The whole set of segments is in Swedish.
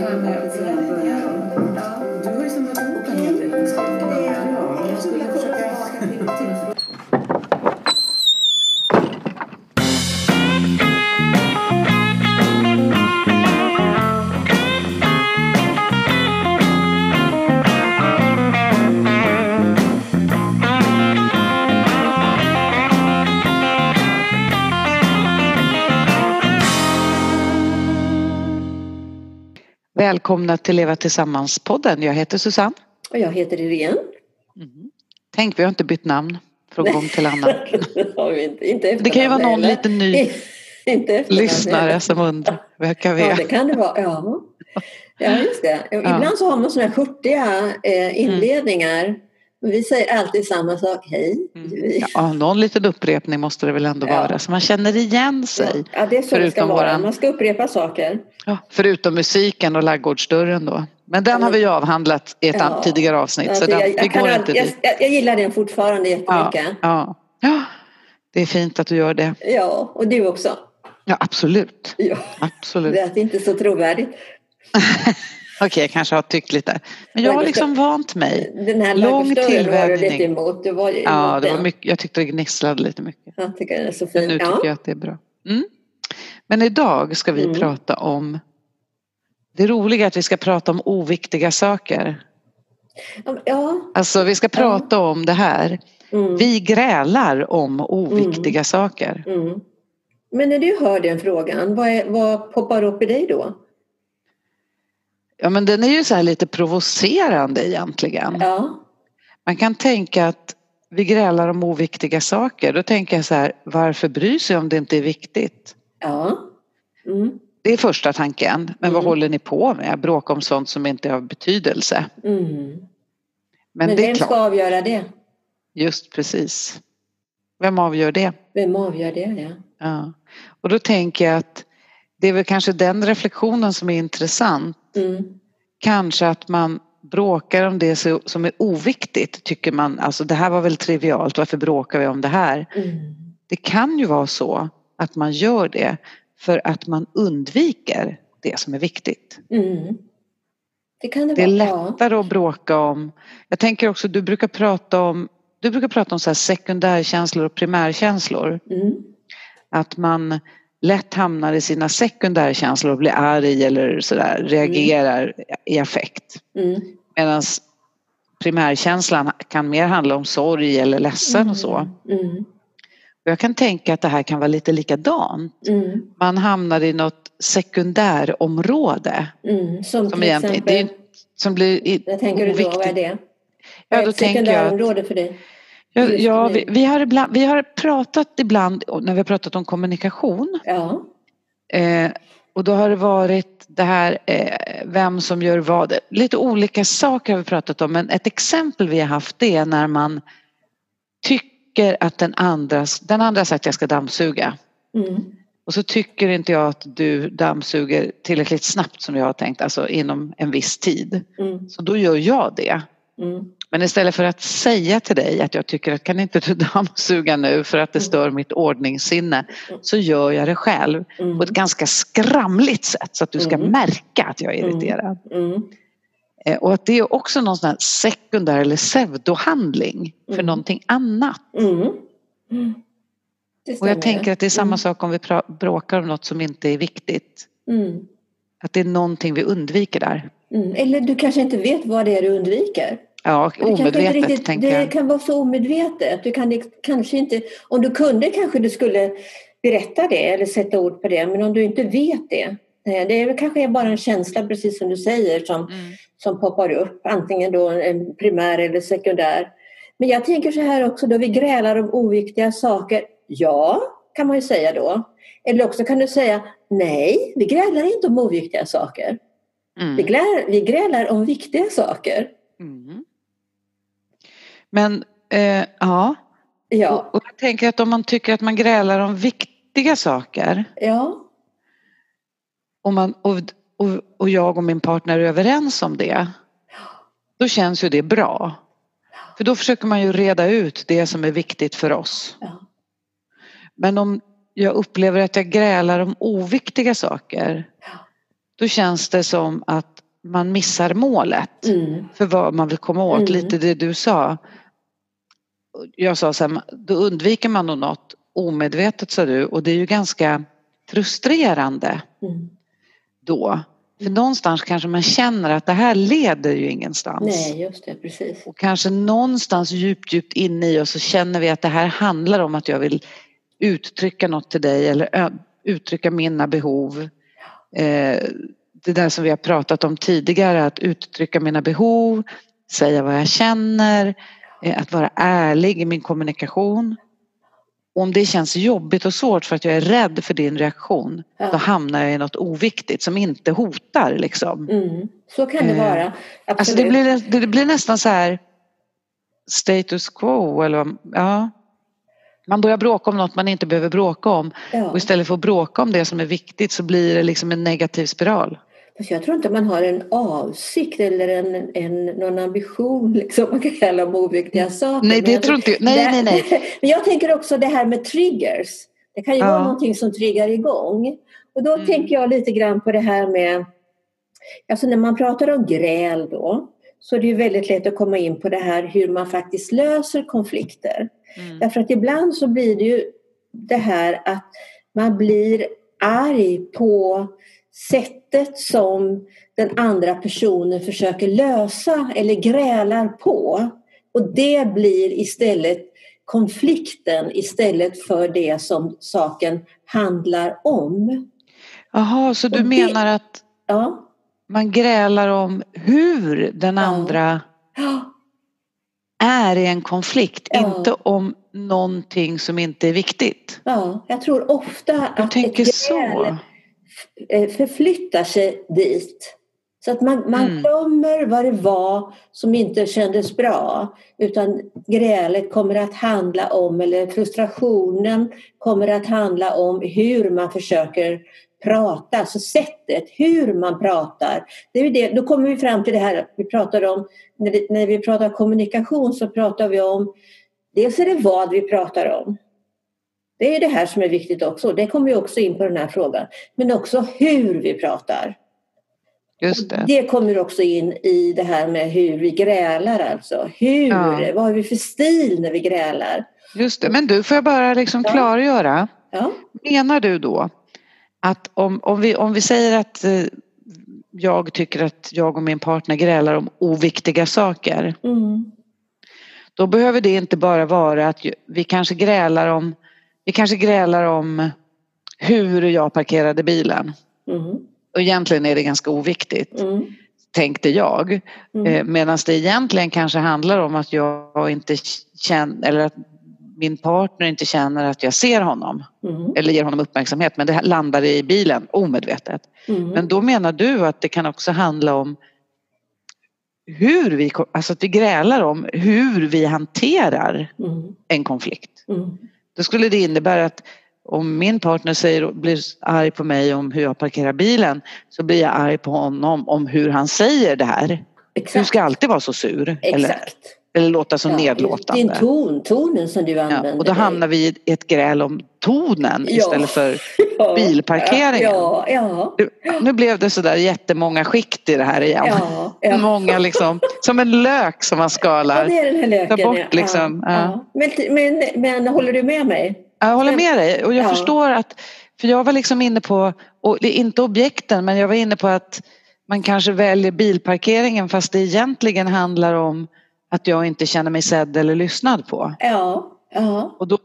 Du har ju samlat ihop en hel del kunskaper. Ja, jag skulle försöka... Välkomna till Leva Tillsammans-podden. Jag heter Susanne. Och jag heter Irene. Mm. Tänk, vi har inte bytt namn från gång till annan. inte. inte det kan ju vara någon liten ny lyssnare som undrar vilka vi är. Ja, det kan det vara. Ja, ja just det. Ibland ja. så har man sådana här hurtiga eh, inledningar. Mm. Vi säger alltid samma sak, hej. Mm. Ja, någon liten upprepning måste det väl ändå ja. vara så man känner igen sig. Ja, det är så det ska vara. Våran... Man ska upprepa saker. Ja, förutom musiken och laggårdsdörren då. Men den har vi ju avhandlat i ett ja. tidigare avsnitt. Så den, jag, jag, vi går jag, inte dit. Jag, jag gillar den fortfarande jättemycket. Ja, ja. ja, det är fint att du gör det. Ja, och du också. Ja, absolut. Ja. absolut. Det är inte så trovärdigt. Okej, okay, jag kanske har tyckt lite. Men jag har liksom vant mig. Den här Lång tillvänjning. var du emot. Du var ja, det var mycket, jag tyckte det gnisslade lite mycket. Jag tycker den är så fin. Men nu tycker ja. jag att det är bra. Mm. Men idag ska vi mm. prata om det roliga är att vi ska prata om oviktiga saker. Ja. Alltså vi ska prata ja. om det här. Mm. Vi grälar om oviktiga mm. saker. Mm. Men när du hör den frågan, vad, är, vad poppar upp i dig då? Ja men den är ju så lite provocerande egentligen. Ja. Man kan tänka att vi grälar om oviktiga saker. Då tänker jag så här, varför bry sig om det inte är viktigt? Ja. Mm. Det är första tanken. Men Mm. vad håller ni på med? Bråka om sånt som inte har betydelse. Mm. Men, Men det är vem ska avgöra det? Just precis. Vem avgör det? Vem avgör det? Ja. Ja. Och då tänker jag att det är väl kanske den reflektionen som är intressant. Mm. Kanske att man bråkar om det som är oviktigt. Tycker man, alltså det här var väl trivialt, varför bråkar vi om det här? Mm. Det kan ju vara så att man gör det för att man undviker det som är viktigt. Mm. Det kan det, Det är vara. Lättare att bråka om, jag tänker också du brukar prata om, du brukar prata om så sekundärkänslor och primärkänslor. Mm. Att man lätt hamnar i sina sekundärkänslor och blir arg eller sådär, reagerar i affekt. Mm. Medan primärkänslan kan mer handla om sorg eller ledsen och så. Mm. Och jag kan tänka att det här kan vara lite likadant. Mm. Man hamnar i något sekundärområde Mm. Som, som till exempel, det är, som blir i- vad tänker du då? Vad är det? Ja, Vad är då ett sekundärområde för dig? Ja, ja vi, vi, har ibland, vi har pratat ibland när vi har pratat om kommunikation Ja. eh, och då har det varit det här eh, vem som gör vad. Lite olika saker har vi pratat om men ett exempel vi har haft det är när man tycker att den andra, den andra sagt att jag ska dammsuga Mm. och så tycker inte jag att du dammsuger tillräckligt snabbt som jag har tänkt, alltså inom en viss tid. Mm. Så då gör jag det. Mm. Men istället för att säga till dig att jag tycker att kan inte du dammsuga nu för att det stör mitt ordningssinne så gör jag det själv Mm. på ett ganska skramligt sätt så att du ska Mm. märka att jag är Mm. irriterad. Mm. Eh, Och att det är också någon sån här sekundär eller pseudohandling för Mm. någonting annat. Mm. Mm. Och jag tänker att det är samma Mm. sak om vi bråkar om något som inte är viktigt. Mm. Att det är någonting vi undviker där. Mm. Eller du kanske inte vet vad det är du undviker. Ja, Det omedvetet riktigt- tänker Det jag. kan vara så omedvetet. Du kan kanske inte, om du kunde kanske du skulle berätta det eller sätta ord på det. Men om du inte vet det. eh, Det är kanske bara en känsla precis som du säger som, Mm. som poppar upp. Antingen då en primär eller sekundär. Men jag tänker så här också då vi grälar om oviktiga saker. Ja, kan man ju säga då. Eller också kan du säga nej, vi grälar inte om oviktiga saker. Vi, Mm. grälar, vi grälar om viktiga saker. Mm. Men eh, ja, Ja, Och, och jag tänker att om man tycker att man grälar om viktiga saker ja, och, man, och, och, och jag och min partner är överens om det då känns ju det bra. För då försöker man ju reda ut det som är viktigt för oss. ja. Men om jag upplever att jag grälar om oviktiga saker då känns det som att man missar målet Mm. för vad man vill komma åt. Mm. Lite det du sa. Jag sa så här, då undviker man nog något omedvetet sa du och det är ju ganska frustrerande Mm. då. För någonstans kanske man känner att det här leder ju ingenstans. Nej, just det, precis. Och kanske någonstans djupt, djupt inne i oss så känner vi att det här handlar om att jag vill uttrycka något till dig eller uttrycka mina behov. Eh, det där som vi har pratat om tidigare, att uttrycka mina behov, säga vad jag känner, att vara ärlig i min kommunikation. Om det känns jobbigt och svårt för att jag är rädd för din reaktion, Ja. då hamnar jag i något oviktigt som inte hotar liksom. Mm. Så kan det Eh, vara. Alltså det Absolut. blir, det blir nästan så här status quo eller ja. Man börjar bråka om något man inte behöver bråka om ja. och istället för att bråka om det som är viktigt så blir det liksom en negativ spiral. Fast jag tror inte man har en avsikt eller en, en, någon ambition liksom, man kan kalla om oviktiga saker. Nej, det tror inte jag. Nej, nej, nej. Men jag tänker också det här med triggers. Det kan ju Ja. vara någonting som triggar igång. Och då Mm. tänker jag lite grann på det här med, alltså när man pratar om gräl då, så är det ju väldigt lätt att komma in på det här hur man faktiskt löser konflikter. Mm. Därför att ibland så blir det ju det här att man blir arg på sättet som den andra personen försöker lösa eller grälar på. Och det blir istället konflikten istället för det som saken handlar om. Jaha, så du det- menar att Ja, man grälar om hur den andra ja, är i en konflikt, Ja. inte om någonting som inte är viktigt. ja. jag tror ofta Du att tänker ett så. gräl eh, förflyttar sig dit. Så att man, man Mm. glömmer vad det var som inte kändes bra. Utan grälet kommer att handla om, eller frustrationen kommer att handla om hur man försöker prata. Alltså sättet, hur man pratar. Det är det. Då kommer vi fram till det här vi pratar om. När vi, när vi pratar kommunikation så pratar vi om Dels är det vad vi pratar om. Det är det här som är viktigt också. Det kommer ju också in på den här frågan. Men också hur vi pratar. Just det. Det kommer också in i det här med hur vi grälar alltså. Hur, Ja. vad har vi för stil när vi grälar? Just det. Men du, får jag bara liksom Ja. klargöra. Ja, Menar du då att om, om, vi, om vi säger att eh, jag tycker att jag och min partner grälar om oviktiga saker. mm. Då behöver det inte bara vara att vi kanske grälar om, vi kanske grälar om hur jag parkerade bilen. Mm. Och egentligen är det ganska oviktigt, Mm. tänkte jag. Mm. Eh, Medan det egentligen kanske handlar om att jag inte känner, eller att min partner inte känner att jag ser honom. Mm. Eller ger honom uppmärksamhet, men det landar i bilen omedvetet. Mm. Men då menar du att det kan också handla om hur vi, alltså att vi grälar om hur vi hanterar Mm. en konflikt. Då skulle det innebära att om min partner säger, blir arg på mig om hur jag parkerar bilen så blir jag arg på honom om hur han säger det här. Du Exakt. ska alltid vara så sur Exakt. eller låta så Ja, nedlåtande. Din ton, tonen som du använder. Ja, och då hamnar vi i ett gräl om tonen Ja. istället för Ja, bilparkeringen. Ja, ja, nu blev det sådär jättemånga skikt i det här igen. ja. ja. Många liksom, som en lök som man Ja, skalar. det är den här löken. Ta bort ja. liksom, Ja, ja. ja. Men, men, men håller du med mig? Jag håller med dig och jag Ja. förstår att, för jag var liksom inne på, och det är inte objekten men jag var inne på att man kanske väljer bilparkeringen fast det egentligen handlar om att jag inte känner mig sedd eller lyssnad på. Ja, ja. Och då,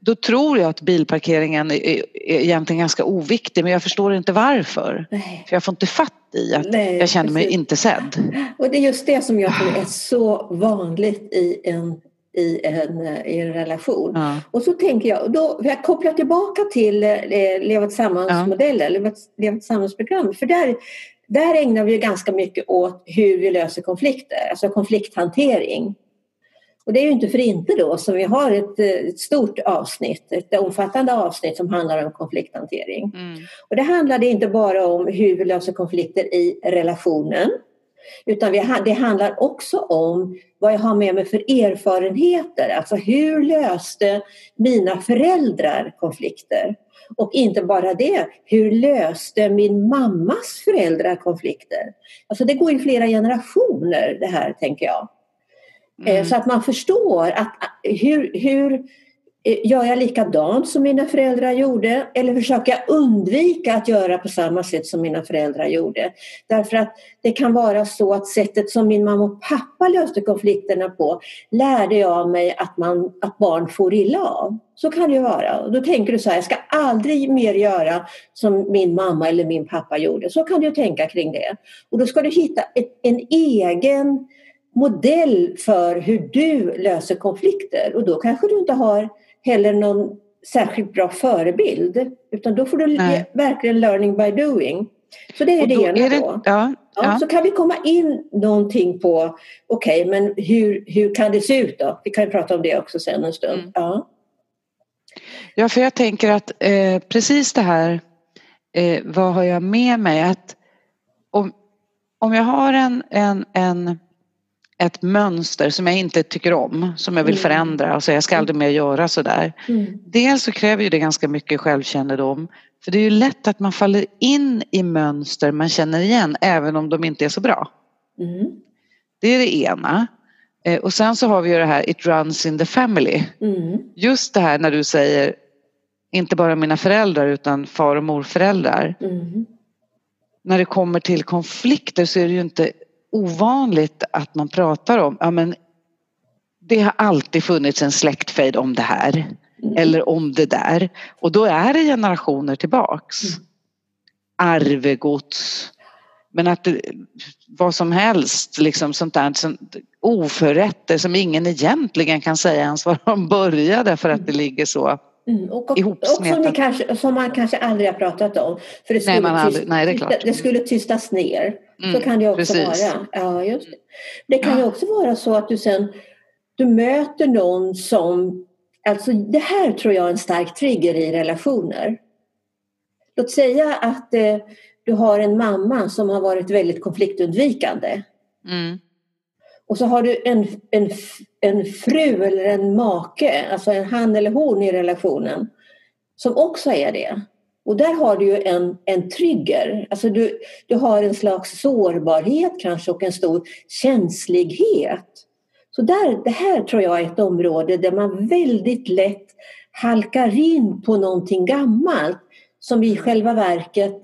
då tror jag att bilparkeringen är, är egentligen ganska oviktig men jag förstår inte varför. Nej. För jag får inte fatt i att Nej, jag känner mig precis. inte sedd. Och det är just det som jag tror är så vanligt i en, i en, eh, i en relation. Ja. Och så tänker jag, då jag koppla tillbaka till eh, Leva tillsammans-modellen, Leva, Leva tillsammans-program. För där, där ägnar vi ganska mycket åt hur vi löser konflikter, alltså konflikthantering. Och det är ju inte för inte då som vi har ett, eh, ett stort avsnitt, ett omfattande avsnitt som handlar om konflikthantering. Mm. Och det handlade inte bara om hur vi löser konflikter i relationen Utan det handlar också om vad jag har med mig för erfarenheter. Alltså hur löste mina föräldrar konflikter? Och inte bara det, hur löste min mammas föräldrar konflikter? Alltså det går i flera generationer det här tänker jag. Eh, mm. Så att man förstår att hur, hur Eh, Eh, gör jag likadant som mina föräldrar gjorde eller försöker jag undvika att göra på samma sätt som mina föräldrar gjorde? Därför att det kan vara så att sättet som min mamma och pappa löste konflikterna på lärde jag mig att, man, att barn får illa av. Så kan det ju vara. Och då tänker du så här, jag ska aldrig mer göra som min mamma eller min pappa gjorde. Så kan du tänka kring det. Och då ska du hitta ett, en egen modell för hur du löser konflikter och då kanske du inte har heller någon särskilt bra förebild. Utan då får du Nej. verkligen learning by doing. Så det är och det ena är det, då. Ja, ja. Ja, så kan vi komma in någonting på, okej okay, men hur, hur kan det se ut då? Vi kan ju prata om det också sen en stund. Mm. Ja. ja, för jag tänker att eh, precis det här, eh, vad har jag med mig? Att om, om jag har en, en, en ett mönster som jag inte tycker om, som jag vill mm. förändra. Alltså jag ska aldrig mer göra sådär. Mm. Dels så kräver ju det ganska mycket självkännedom. För det är ju lätt att man faller in i mönster man känner igen även om de inte är så bra. Mm. Det är det ena. Eh, och sen så har vi ju det här It runs in the family. Mm. Just det här när du säger inte bara mina föräldrar utan far och morföräldrar. Mm. När det kommer till konflikter så är det ju inte ovanligt att man pratar om, ja men det har alltid funnits en släktfejd om det här mm. eller om det där och då är det generationer tillbaks. Mm. Arvegods, men att det, vad som helst, liksom sånt där, sånt, oförrätter som ingen egentligen kan säga ens var de började för att det ligger så Mm, och, och, och som, kanske, som, man kanske aldrig har pratat om. För det skulle, nej, aldrig, nej, det, tysta, det skulle tystas ner. Mm, så kan det också precis. vara. Ja, just det. det kan ja. ju också vara så att du sen du möter någon som... Alltså det här tror jag är en stark trigger i relationer. Låt säga att eh, du har en mamma som har varit väldigt konfliktundvikande. Mm. Och så har du en, en, en fru eller en make, alltså en han eller hon i relationen, som också är det. Och där har du ju en, en trigger, alltså du, du har en slags sårbarhet kanske och en stor känslighet. Så där, det här tror jag är ett område där man väldigt lätt halkar in på någonting gammalt som i själva verket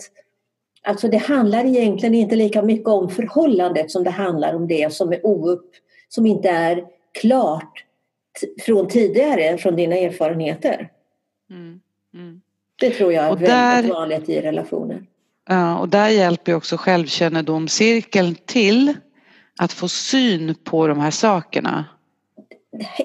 Alltså det handlar egentligen inte lika mycket om förhållandet som det handlar om det som är oupp, som inte är klart från tidigare, från dina erfarenheter. Det tror jag är där, väldigt vanligt i relationer. Ja, och där hjälper också självkännedomscirkeln till att få syn på de här sakerna.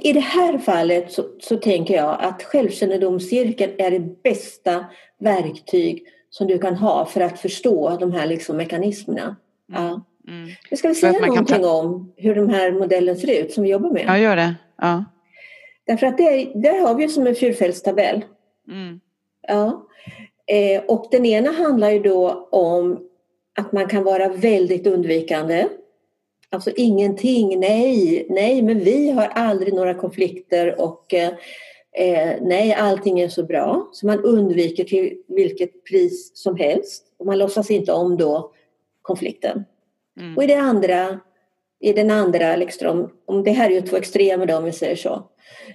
I det här fallet så, så tänker jag att självkännedomscirkeln är det bästa verktyg som du kan ha för att förstå de här liksom mekanismerna. Mm. Ja. Mm. Nu ska vi säga någonting ta... om hur de här modellen ser ut som vi jobbar med. Ja, gör det. Ja. Därför att det, där har vi som en fyrfältstabell. Mm. Ja. Eh, och den ena handlar ju då om att man kan vara väldigt undvikande. Alltså ingenting, nej, nej, men vi har aldrig några konflikter och eh, eh, nej, allting är så bra. Så man undviker till vilket pris som helst. Och man låtsas inte om då konflikten. Mm. Och i det andra, i den andra, liksom, om det här är ju två extremer då om vi säger så,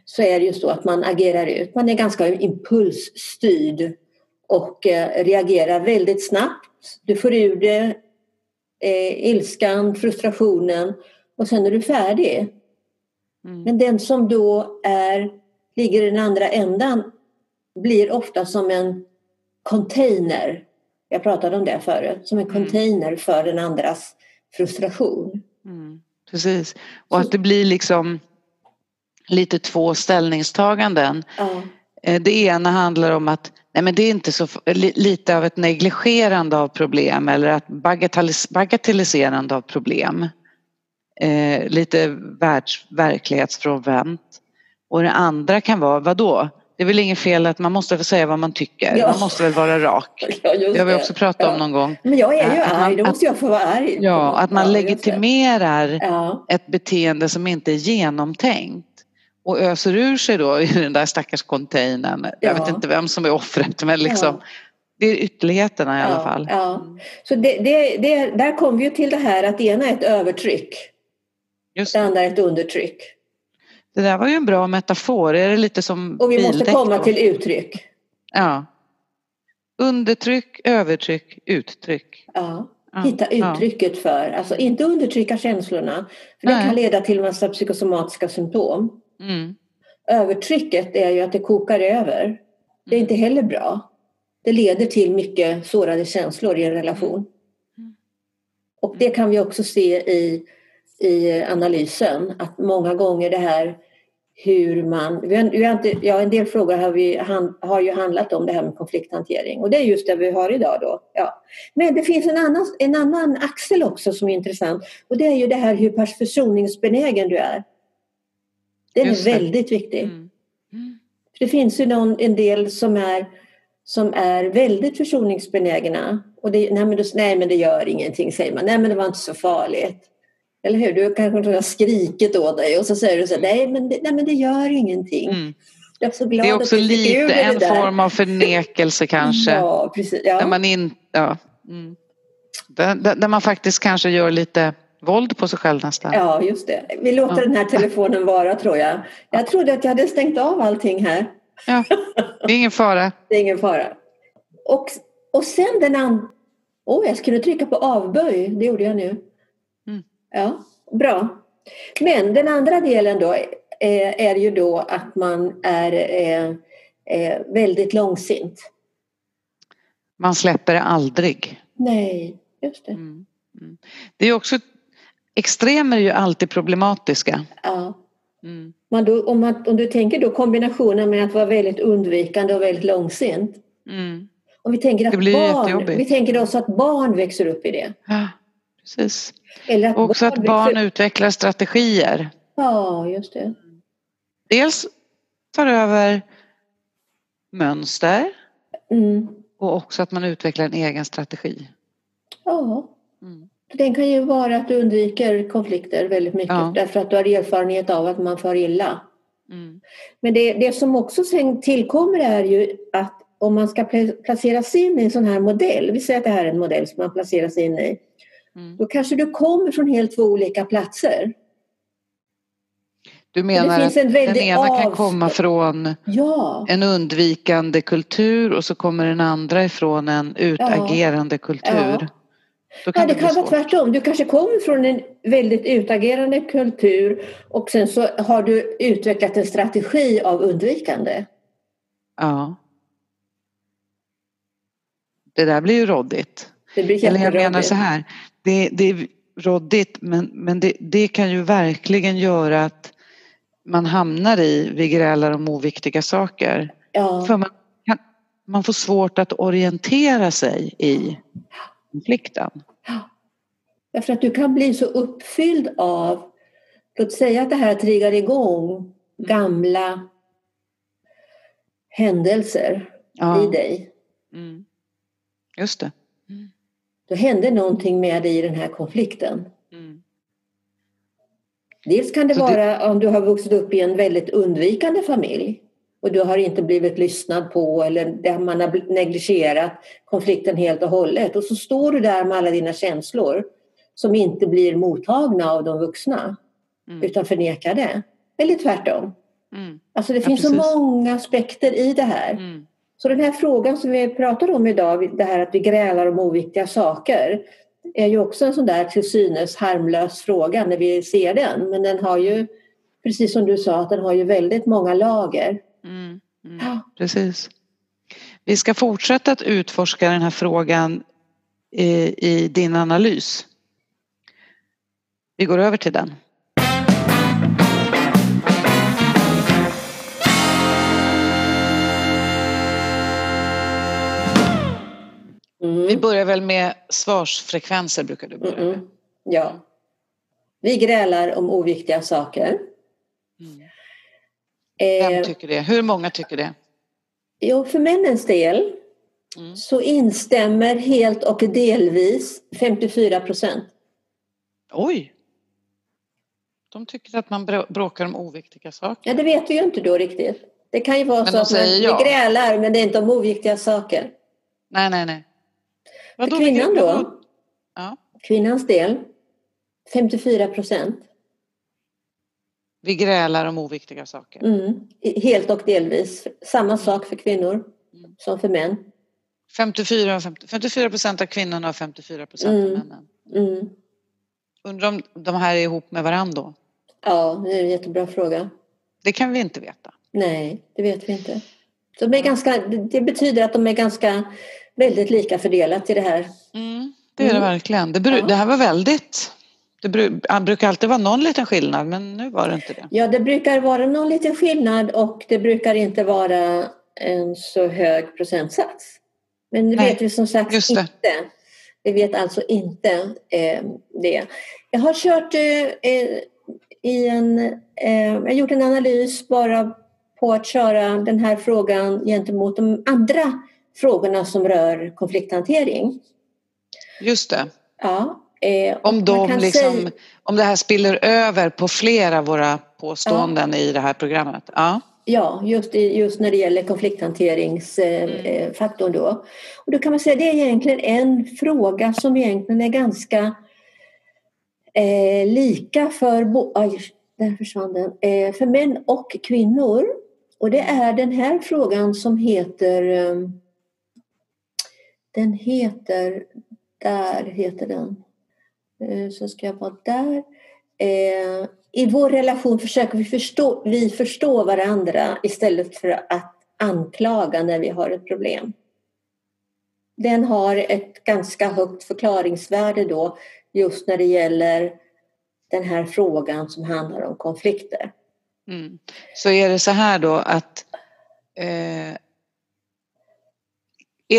så är det ju så att man agerar ut. Man är ganska impulsstyrd och eh, reagerar väldigt snabbt. Du får ur det eh, ilskan, frustrationen och sen är du färdig. Mm. Men den som då är ligger i den andra ändan blir ofta som en container. Jag pratade om det förut. Som en mm. container för den andras frustration. Mm, precis. Och att det blir liksom lite två ställningstaganden. Eh, det ena handlar om att nej men det är inte så lite av ett negligerande av problem eller att bagatellis bagatelliserande av problem. Eh, lite världs, verklighetsfrånvänt. Och det andra kan vara, vad då? Det är väl inget fel att man måste få säga vad man tycker. Ja. Man måste väl vara rak. Ja, Det har vi också pratat Ja. om någon gång. Men jag är ju Att arg, då att- måste jag få vara arg. Ja, att man legitimerar ett beteende som inte är genomtänkt och öser ur sig då i den där stackars containern. Jag Ja. vet inte vem som är offret men liksom det är ytterligheterna i alla fall. Ja. Så det, det, det, där kommer vi ju till det här att det ena är ett övertryck, Just det. andra är ett undertryck. Det där var ju en bra metafor. Är det lite som Och vi måste bildäck komma då? till uttryck. Ja. Undertryck, övertryck, uttryck. Ja. Hitta ja. uttrycket för, alltså inte undertrycka känslorna. För det Nej. kan leda till massa psykosomatiska symptom. Mm. Övertrycket är ju att det kokar över. Det är inte heller bra. Det leder till mycket sårade känslor i en relation. Mm. Och det kan vi också se i, i analysen, att många gånger det här hur man... Vi har, inte, ja, en del frågor har, vi, har ju handlat om det här med konflikthantering och det är just det vi har idag. Då. Ja. Men det finns en annan, en annan axel också som är intressant och det är ju det här hur pass försoningsbenägen du är. Den är väldigt viktig. Mm. Mm. Det finns ju någon, en del som är, som är väldigt försoningsbenägna. Och det, nej, men det, nej men det gör ingenting säger man. Nej men det var inte så farligt. Eller hur? Du kanske har skrikit åt dig och så säger du så här, nej men det, nej, men det gör ingenting. Mm. Det är också lite en där. form av förnekelse kanske. Ja, precis. Där Ja. man, in, ja. Mm. Där, där, där man faktiskt kanske gör lite våld på sig själv nästan. ja, just det. Vi låter Ja. den här telefonen vara tror jag. Jag trodde att jag hade stängt av allting här. Ja, det är ingen fara. Det är ingen fara. Och, och sen den andra... Åh, jag skulle trycka på avböj. Det gjorde jag nu. Ja, bra. Men den andra delen då är, är ju då att man är eh, eh, väldigt långsint. Man släpper det aldrig. Nej, just det. Mm. Mm. Det är också, extremer är ju alltid problematiska. Ja. Mm. Man då, om, man, om du tänker då kombinationen med att vara väldigt undvikande och väldigt långsint. Mm. Om vi tänker att barn, vi tänker också att barn växer upp i det. Ja, precis. Eller att också att växer barn upp- utvecklar strategier. Ja, just det. Dels tar över mönster Mm. och också att man utvecklar en egen strategi. Ja, Mm. den kan ju vara att du undviker konflikter väldigt mycket Ja. därför att du har erfarenhet av att man far illa. Mm. Men det, det som också sen tillkommer är ju att om man ska pla- placeras in i en sån här modell, vi säger att det här är en modell som man placeras in i, Mm. då kanske du kommer från helt två olika platser. Du menar finns att en den ena kan avstånd. komma från Ja, en undvikande kultur och så kommer den andra ifrån en utagerande kultur. Ja. Kan ja det det kan vara tvärtom. Du kanske kommer från en väldigt utagerande kultur och sen så har du utvecklat en strategi av undvikande. Ja. Det där blir ju roddigt. Det blir Eller jag menar så här. Det, det är roddigt men, men det, det kan ju verkligen göra att man hamnar i vi grälar om oviktiga saker. Ja. För man, kan, man får svårt att orientera sig i konflikten. Därför att du kan bli så uppfylld av, låt säga att det här triggar igång gamla händelser Ja. i dig. Mm. Just det. Då hände någonting med dig i den här konflikten. Mm. Dels kan det Så det- vara om du har vuxit upp i en väldigt undvikande familj och du har inte blivit lyssnad på eller där man har negligerat konflikten helt och hållet. Och så står du där med alla dina känslor som inte blir mottagna av de vuxna Mm. utan förnekar det. Eller tvärtom. Mm. Alltså det Ja, finns så precis. många aspekter i det här. Mm. Så den här frågan som vi pratar om idag, det här att vi grälar om oviktiga saker, är ju också en sån där till synes harmlös fråga när vi ser den. Men den har ju, precis som du sa, att den har ju väldigt många lager. Mm. Mm. Ja. Precis. Vi ska fortsätta att utforska den här frågan i, i din analys. Vi går över till den. Vi börjar väl med svarsfrekvenser brukar du börja med. Ja. Vi grälar om oviktiga saker. Mm. Eh, Vem tycker det? Hur många tycker det? Jo, för männens del Mm. så instämmer helt och delvis 54 procent. Oj! De tycker att man brå- bråkar om oviktiga saker. Ja, det vet vi ju inte då riktigt. Det kan ju vara Men så att man, ja. grälar men det är inte om oviktiga saker. Nej, nej, nej. För Vadå, kvinnan då? Ja. Kvinnans del 54 procent. Vi grälar om oviktiga saker. Mm. Helt och delvis. Samma sak för kvinnor Mm. som för män. 54, och 50, 54 procent av kvinnorna och 54 procent av Mm. männen. Mm. Undrar om de här är ihop med varandra då? Ja, det är en jättebra fråga. Det kan vi inte veta. Nej, det vet vi inte. De är ganska, det betyder att de är ganska väldigt lika fördelat i det här. Mm, det är det Mm. verkligen. Det, Ja. det här var väldigt... Det bru- det brukar alltid vara någon liten skillnad men nu var det inte det. Ja, det brukar vara någon liten skillnad och det brukar inte vara en så hög procentsats. Men det Nej, vet vi som sagt det. inte. Vi vet alltså inte eh, det. Jag har kört eh, eh, i en... Eh, jag har gjort en analys bara på att köra den här frågan gentemot de andra frågorna som rör konflikthantering. Just det. Ja, eh, Om, de liksom, säga- om det här spiller över på flera av våra påståenden i det här programmet. Ja. Ja, just, just när det gäller konflikthanteringsfaktorn då. Och då kan man säga att det är egentligen en fråga som egentligen är ganska eh, lika för, bo- aj, där försvann den, eh, för män och kvinnor. Och det är den här frågan som heter eh, den heter, där heter den. Eh, så ska jag vara där. Eh, I vår relation försöker vi förstå, vi förstå varandra istället för att anklaga när vi har ett problem. Den har ett ganska högt förklaringsvärde då just när det gäller den här frågan som handlar om konflikter. Mm. Så är det så här då att eh,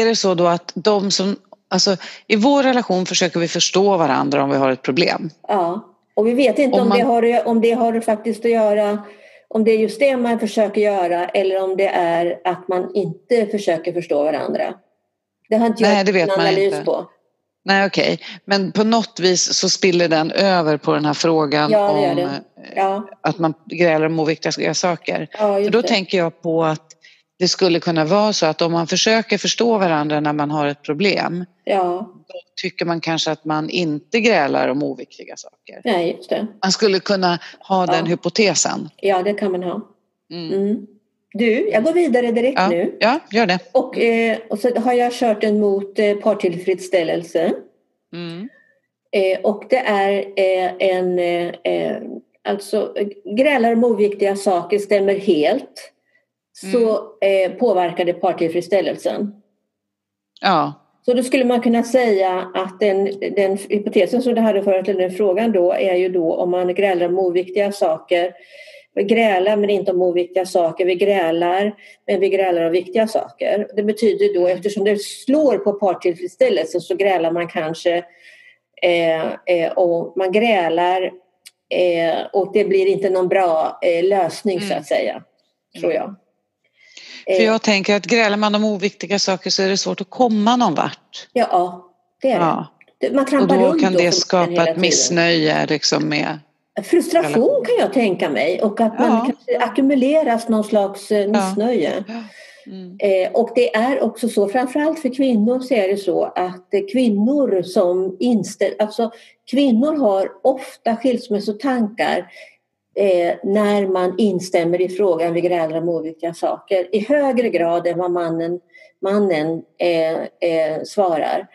är det så då att de som, alltså i vår relation försöker vi förstå varandra om vi har ett problem. Ja, och vi vet inte Om om, man- det har, om det har faktiskt att göra om det är just det man försöker göra eller om det är att man inte försöker förstå varandra. Det har inte Nej, jag det vet en analys inte. på. Nej okej, men på något vis så spiller den över på den här frågan Ja, om det. eh, Ja, att man grälar om oviktiga saker. ja För då det. tänker jag på att det skulle kunna vara så att om man försöker förstå varandra när man har ett problem Ja, då tycker man kanske att man inte grälar om oviktiga saker. nej, just det. Man skulle kunna ha den Ja. hypotesen. Ja, det kan man ha. Mm. Mm. Du, jag går vidare direkt Ja, nu. ja, gör det. Och, eh, och så har jag kört den mot eh, partillfredsställelse. Mm. Eh, och det är eh, en, eh, eh, alltså grälar om oviktiga saker stämmer helt. Så eh, påverkar det partillfredsställelsen. Ja, Så då skulle man kunna säga att den, den hypotesen som du hade förut, eller den frågan då, är ju då om man grälar om oviktiga saker. Vi grälar men inte om oviktiga saker. Vi grälar men vi grälar om viktiga saker. Det betyder då eftersom det slår på partillfredsställelse så grälar man kanske eh, eh, och man grälar eh, och det blir inte någon bra eh, lösning så Mm. att säga. Tror jag. För Eh, jag tänker att grälar man om oviktiga saker så är det svårt att komma någon vart. ja, det är det. Ja. det. Man Och trampar då runt kan det förmodligen hela skapa ett missnöje liksom med... Frustration kan jag tänka mig och att man Ja. kanske ackumuleras någon slags eh, missnöje. Mm. Eh, och det är också så, framförallt för kvinnor så är det så att kvinnor som inställer, alltså kvinnor har ofta skilsmässotankar eh, när man instämmer i frågan vi grälar om oviktiga saker i högre grad än vad mannen, mannen eh, eh, svarar.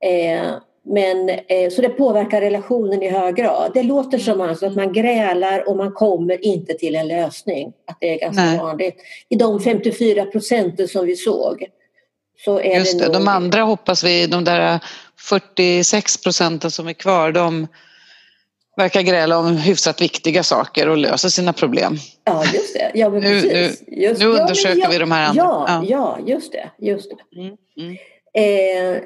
Eh, men, eh, så det påverkar relationen i hög grad. Det låter som alltså att man grälar och man kommer inte till en lösning. Att det är ganska Nej. vanligt. I de 54 procenten som vi såg. Så är Just det, nog- de andra hoppas vi, de där 46 procenten som är kvar, de verkar gräla om hyfsat viktiga saker och löser sina problem. Ja, just det. Ja, men Nu- precis. just, nu ja, men undersöker ja, vi de här andra. Ja, Ja. ja. just det. Just det. Mm. Mm. Eh,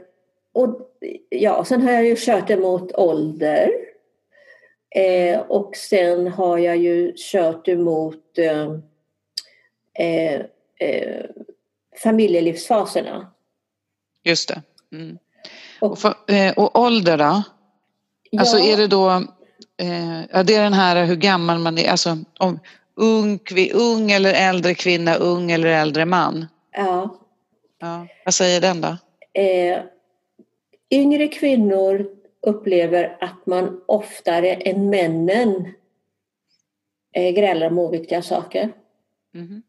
och, ja, sen har jag ju kört det mot ålder. Eh, och sen har jag ju kört emot eh, eh, eh, familjelivsfaserna. Just det. Mm. Och, för, eh, och ålder då? Alltså Ja. är det då, eh, ja det är den här hur gammal man är, alltså om ung, ung eller äldre kvinna, ung eller äldre man. Ja. Ja. Vad säger den då? Eh, yngre kvinnor upplever att man oftare än männen eh, grälar om oviktiga saker. Mhm.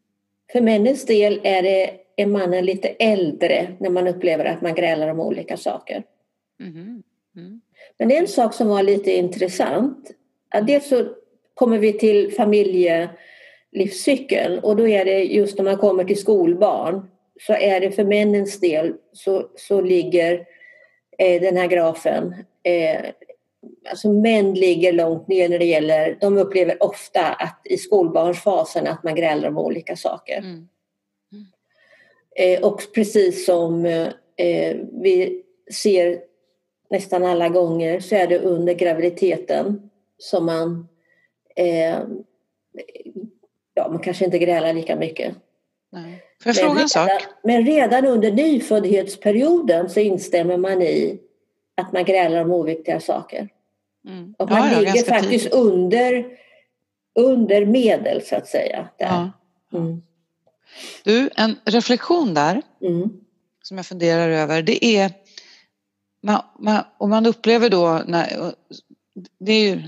För männens del är, det, är mannen lite äldre när man upplever att man grälar om olika saker. Mhm. Mm. Men en sak som var lite intressant. Dels så kommer vi till familjelivscykeln och då är det just när man kommer till skolbarn så är det för männens del så, så ligger eh, den här grafen eh, Alltså män ligger långt ner när det gäller, de upplever ofta att i skolbarnsfasen att man grälar om olika saker. Mm. Eh, och precis som eh, vi ser nästan alla gånger så är det under graviditeten som man eh, ja, man kanske inte grälar lika mycket. Nej. Får jag fråga en sak? men redan under nyföddhetsperioden så instämmer man i att man grälar om oviktiga saker. Mm. Och man Ja, ligger faktiskt tidigt. under, under medel så att säga. Där. Ja. Mm. Du, en reflektion där Mm. som jag funderar över det är man, man, och man upplever då när, det är ju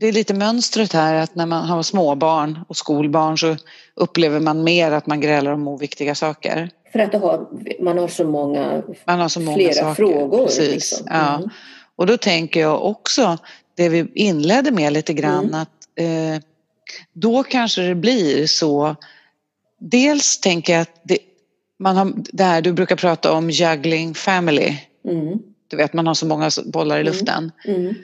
det är lite mönstret här att när man har småbarn och skolbarn så upplever man mer att man grälar om oviktiga saker. För att har, man har så många, Man har så många flera saker. frågor. Precis. Liksom. Ja. Mm. Och då tänker jag också det vi inledde med lite grann Mm. att eh, då kanske det blir så Dels tänker jag att det, man har, det här du brukar prata om juggling family. Mm. Du vet man har så många bollar i Mm. luften. Mm.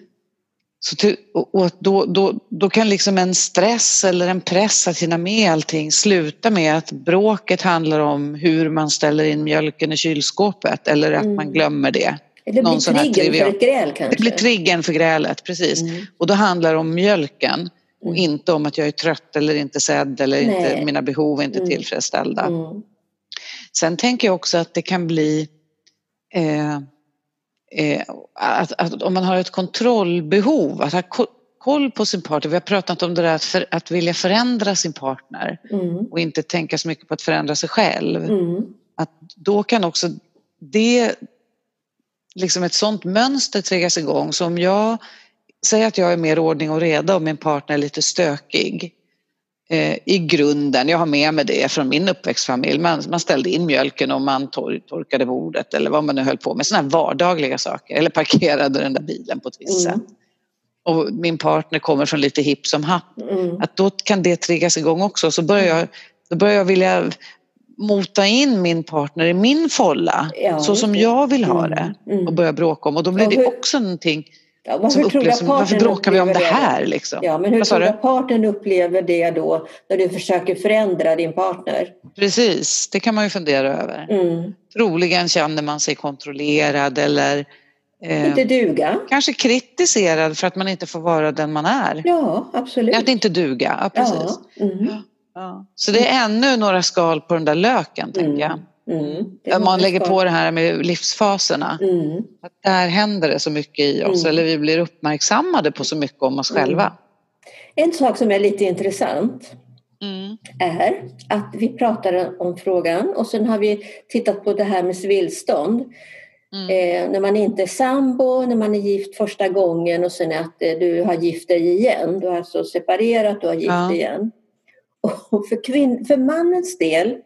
Så till, och då, då, då kan liksom en stress eller en press att hinna med allting sluta med att bråket handlar om hur man ställer in mjölken i kylskåpet eller att Mm. man glömmer det. Eller Någon blir triggern för ett gräl kanske? Det blir triggern för grälet, precis. Mm. Och då handlar det om mjölken och Mm. inte om att jag är trött eller inte sedd eller inte, Nej. mina behov är inte Mm. tillfredsställda. Mm. Sen tänker jag också att det kan bli eh, eh, att, att om man har ett kontrollbehov, att ha ko- koll på sin partner. Vi har pratat om det där att, för, att vilja förändra sin partner Mm. och inte tänka så mycket på att förändra sig själv. Mm. Att då kan också det, liksom ett sånt mönster triggas igång. Så om jag säger att jag är mer ordning och reda och min partner är lite stökig i grunden, jag har med mig det från min uppväxtfamilj, man, man ställde in mjölken och man tor, torkade bordet eller vad man nu höll på med, sådana vardagliga saker eller parkerade den där bilen på ett visst Mm. sätt. Och min partner kommer från lite hipp som happ Mm. att då kan det triggas igång också. Så börjar jag, då börjar jag vilja mota in min partner i min folla Ja, så som det. jag vill ha Mm, det mm. och börja bråka om och då blir Och det hur- också någonting Ja, varför som varför bråkar vi om det upplever här liksom? Ja, men hur tror du att partnern upplever det då när du försöker förändra din partner? Precis, det kan man ju fundera över. Mm. Troligen känner man sig kontrollerad eller eh, Inte duga? kanske kritiserad för att man inte får vara den man är. Ja, absolut. Att inte duga, ja, precis. Ja. Mm. Ja. Så det är ännu några skal på den där löken, tänker jag. Mm. Var man lägger på det här med livsfaserna. Mm. Att där händer det så mycket i oss, Mm. eller vi blir uppmärksammade på så mycket om oss Mm. själva. En sak som är lite intressant Mm. är att vi pratade om frågan och sen har vi tittat på det här med civilstånd. Mm. Eh, när man inte är sambo, när man är gift första gången och sen att eh, du har gift dig igen. Du har alltså separerat, du har gift Ja. igen. Och för, kvinn- för mannens del,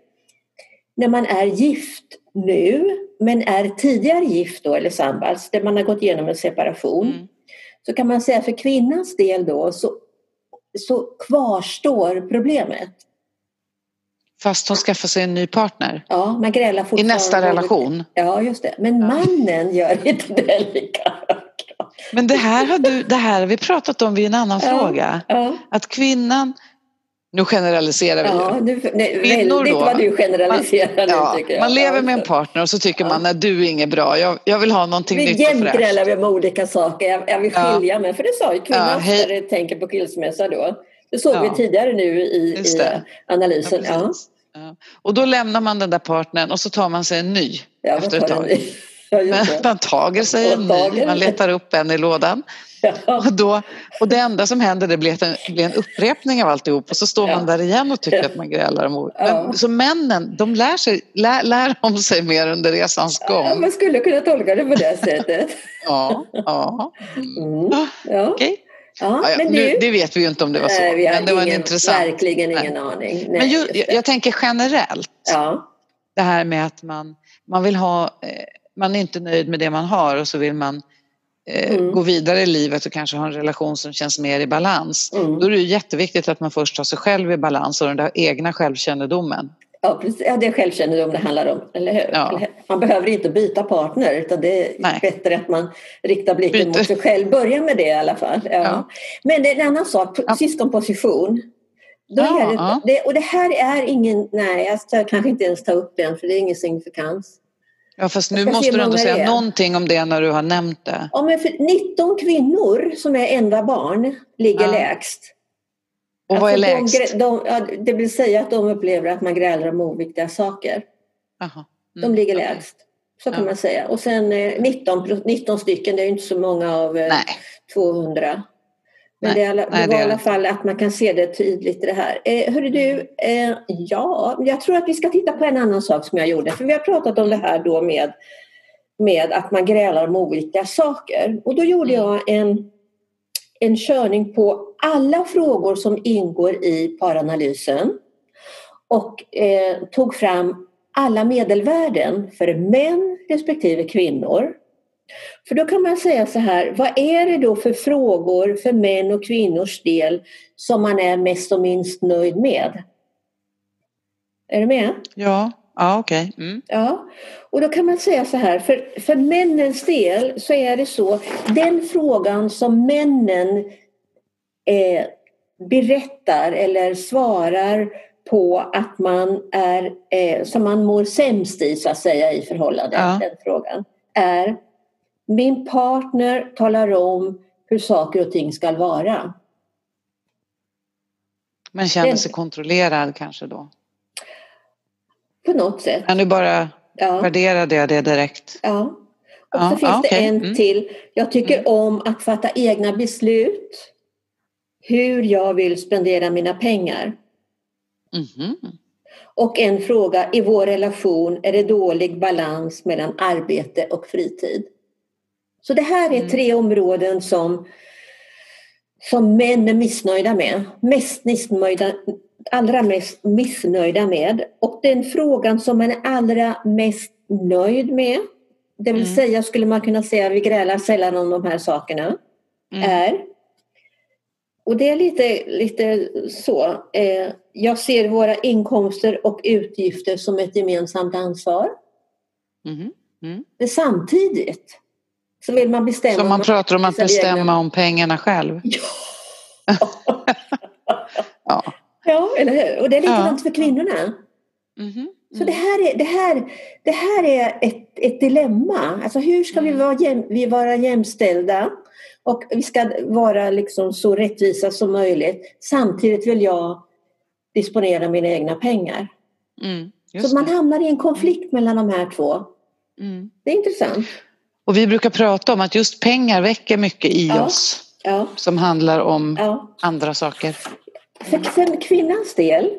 när man är gift nu men är tidigare gift då eller sambo, alltså där man har gått igenom en separation. Mm. Så kan man säga för kvinnans del då så, så kvarstår problemet. Fast hon skaffar sig en ny partner Ja, man grälar i fortfarande. nästa relation. Ja, just det. Men mannen gör inte det lika. Men det här har du, det här har vi pratat om vid en annan Ja. fråga. Ja, Att kvinnan, nu generaliserar vi ja ju. nej, Kvinnor då? vad du generaliserar Ja, nu jag. man lever Ja, med en partner och så tycker Ja. man att du är inget bra, jag, jag vill ha någonting Vi nytt och jämt fräscht. grälar vi med olika saker. Jag, jag vill Ja. skilja mig. För det sa ju kvinnan Ja, tänker på skilsmässa då. Det såg Ja. vi tidigare nu i, i analysen. Ja, Ja. Ja. Och då lämnar man den där partnern och så tar man sig en ny Ja, efter ett tag. Ja, man tager sig en ny, man letar upp en i lådan. Ja. Och, då, och det enda som händer det blir, en, blir en upprepning av alltihop och så står man Ja. där igen och tycker Ja. att man grälar om ord. Ja. Men, så männen, de lär, sig, lär, lär om sig mer under resans Ja, gång. man skulle kunna tolka det på det sättet. Ja, ja. Mm. Ja. Okej. Ja, Ja, ja, men nu, du, det vet vi ju inte om det var så. vi har men det var en intressant. verkligen ingen aning. Nej, Men ju, jag, jag tänker generellt, Ja, det här med att man, man vill ha, eh, man är inte nöjd med det man har och så vill man Mm. gå vidare i livet och kanske ha en relation som känns mer i balans. Mm. Då är det jätteviktigt att man först har sig själv i balans och den där egna självkännedomen. ja, precis. ja, det är självkännedom det handlar om, eller hur? Ja. Man behöver inte byta partner utan det är Nej. bättre att man riktar blicken Byter. mot sig själv. Börja med det i alla fall. Ja. Ja. Men det är en annan sak, syskonposition. Då är det, och det här är ingen, nej jag ska kanske inte ens ta upp den för det är ingen signifikans. Ja, fast nu måste du ändå säga någonting om det när du har nämnt det. Ja, men för 19 kvinnor som är enda barn ligger Ja. lägst. Och vad är Alltså, lägst? De, de, ja, det vill säga att de upplever att man grälar om oviktiga saker. Jaha. De Mm, ligger okej. lägst. Så kan Ja. man säga. Och sen eh, 19, pro- 19 stycken, det är ju inte så många av eh, Nej, 200. Men Nej, det, alla, nej, det var i alla fall att man kan se det tydligt i det här. Eh, hörru du, eh, ja, jag tror att vi ska titta på en annan sak som jag gjorde. För vi har pratat om det här då med, med att man grälar om olika saker. Och då gjorde Mm. jag en, en körning på alla frågor som ingår i paranalysen. Och eh, tog fram alla medelvärden för män respektive kvinnor. För då kan man säga så här, vad är det då för frågor för män och kvinnors del som man är mest och minst nöjd med? Är du med? ja, ja okej. Mm. Ja, och då kan man säga så här, för, för männens del så är det så, den frågan som männen eh, berättar eller svarar på att man är, eh, som man mår sämst i så att säga i förhållande, Ja. den frågan, är min partner talar om hur saker och ting ska vara. Men känner sig kontrollerad kanske då? På något sätt. Kan du bara Ja. värdera det, det direkt? Ja. Och Ja, så finns ja, det en Mm. till. Jag tycker om att fatta egna beslut. Hur jag vill spendera mina pengar. Mhm. Och en fråga, i vår relation är det dålig balans mellan arbete och fritid? Så det här är Mm. tre områden som, som män är missnöjda med. Mest missnöjda, allra mest missnöjda med. Och den frågan som man är allra mest nöjd med, det vill Mm. säga skulle man kunna säga, vi grälar sällan om de här sakerna, Mm. är och det är lite, lite så. Eh, jag ser våra inkomster och utgifter som ett gemensamt ansvar. Mhm. Men samtidigt så vill man bestämma... Så man pratar om att egna- bestämma om pengarna själv? Ja. Ja, eller hur? Och det är likadant Ja. för kvinnorna. Mhm. Så det här är, det här, det här är ett, ett dilemma. Alltså hur ska vi, Mm. vara jäm, vi vara jämställda? Och vi ska vara liksom så rättvisa som möjligt. Samtidigt vill jag disponera mina egna pengar. Mm. Så man hamnar i en konflikt mellan de här två. Mm. Det är intressant. Och vi brukar prata om att just pengar väcker mycket i Ja. oss Ja, som handlar om ja. andra saker. För, kvinnans del,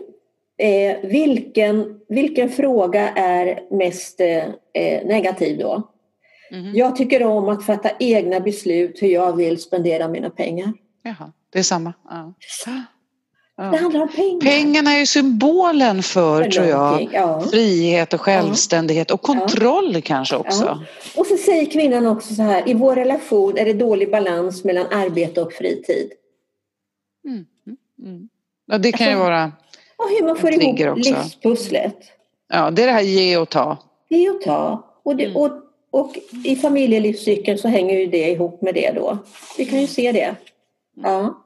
eh, vilken, vilken fråga är mest eh, eh, negativ då? Mhm. Jag tycker om att fatta egna beslut hur jag vill spendera mina pengar. Jaha, det är samma. Ja. Det Ja. handlar om pengar. Pengarna är ju symbolen för, För tror jag, Ja. frihet och självständighet och kontroll kanske också. Ja. Och så säger kvinnan också så här, i vår relation är det dålig balans mellan arbete och fritid. Mm. Mm. Ja, det kan ju Alltså- vara, Och hur man får ihop också. livspusslet. ja, det är det här ge och ta. Är att ta. Och, det, Mm. och, och i familjelivscykeln så hänger ju det ihop med det då. Vi kan ju se det. Ja,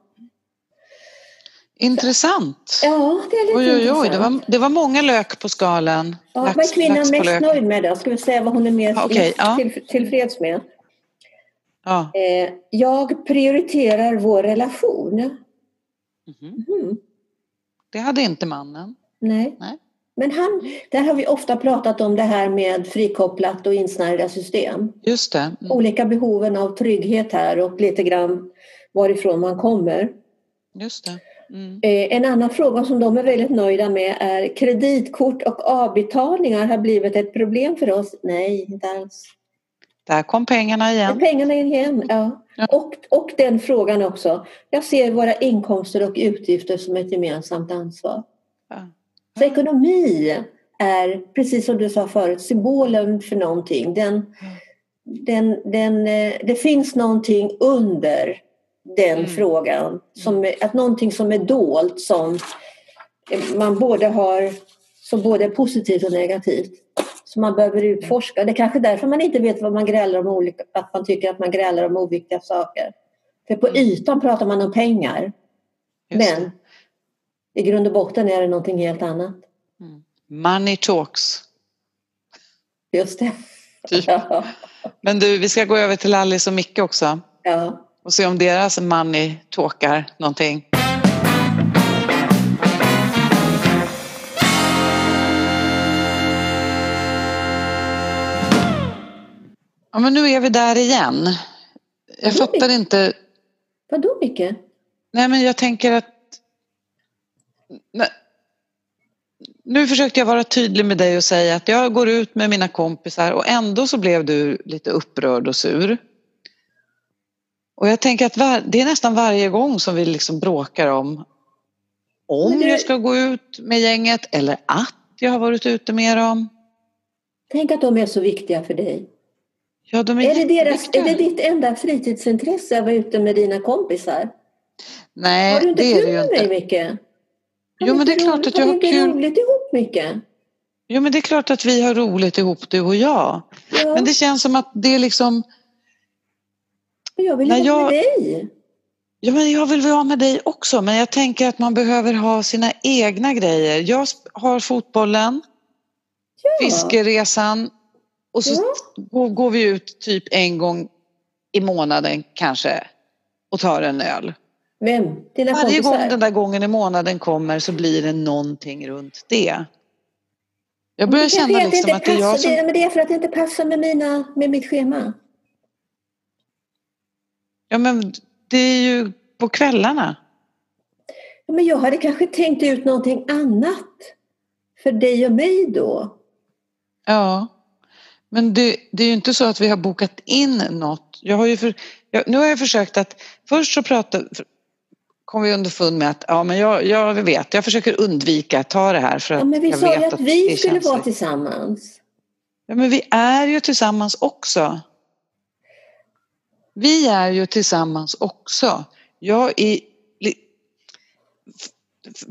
Intressant. ja det är lite Oj, oj, oj, det var, det var många lök på skalen. Ja, Lax- vad är kvinnan mest lök. nöjd med då? Ska vi säga vad hon är mest okej, ja. till, tillfreds med? Ja. Eh, jag prioriterar vår relation. Mhm. Mhm. Det hade inte mannen. Nej. Nej. Men han, där har vi ofta pratat om det här med frikopplat och insnärjda system. Just det. Mm. Olika behoven av trygghet här och lite grann varifrån man kommer. Just det. Mm. Eh, En annan fråga som de är väldigt nöjda med är kreditkort och avbetalningar har blivit ett problem för oss. Nej, inte alls. Där kom pengarna igen. Pengarna igen, ja. Ja. Och, och den frågan också. Jag ser våra inkomster och utgifter som ett gemensamt ansvar. Ja. Så ekonomi är, precis som du sa förut, symbolen för någonting. Den, den, den, eh, det finns någonting under den Mm. frågan. Som, att någonting som är dolt som man både har som både är positivt och negativt. Som man behöver utforska. Det är kanske därför man inte vet vad man grälar om olika, att man tycker att man grälar om oviktiga saker. För på Mm. ytan pratar man om pengar. Men i grund och botten är det någonting helt annat. Mm. Money talks. Just det. Typ. Ja. Men du, vi ska gå över till Alice och Micke också ja. Och se om deras money talkar någonting. Ja, men nu är vi där igen. Jag Vadå, fattar inte. Vadå Micke? Nej, men jag tänker att... Nej. Nu försökte jag vara tydlig med dig och säga att jag går ut med mina kompisar och ändå så blev du lite upprörd och sur. Och jag tänker att var, det är nästan varje gång som vi liksom bråkar om om det- jag ska gå ut med gänget eller att jag har varit ute med dem. Tänk att de är så viktiga för dig. Ja, de är, Är det, deras, är det ditt enda fritidsintresse att vara ute med dina kompisar? Nej, har du inte det är kul det ju med inte. dig Micke? Jo, men det är klart att jag har Har du inte kul. roligt ihop Micke? Jo, men det är klart att vi har roligt ihop, du och jag. Ja, Men det känns som att det är liksom jag vill när ihop jag- med dig. Ja, men jag vill vara med dig också, men jag tänker att man behöver ha sina egna grejer. Jag har fotbollen, fiskeresan och så Ja. går, vi ut typ en gång i månaden kanske och tar en öl. Vem? Dina Varje kompisar? gång den där gången i månaden kommer så blir det någonting runt det. Jag börjar det känna liksom att det är jag som... det, men det är för att det inte passar med, mina, med mitt schema. Ja, men det är ju på kvällarna. Ja, Men jag hade kanske tänkt ut någonting annat för dig och mig då. Ja, men det, det är ju inte så att vi har bokat in något. Jag har ju för, jag, nu har jag försökt att först så prata, kom vi underfund med att ja, men jag, jag vet, jag försöker undvika att ta det här för att Ja, men vi sa ju att att vi skulle vara tillsammans. Ja, men vi är ju tillsammans också. Vi är ju tillsammans också. Jag i,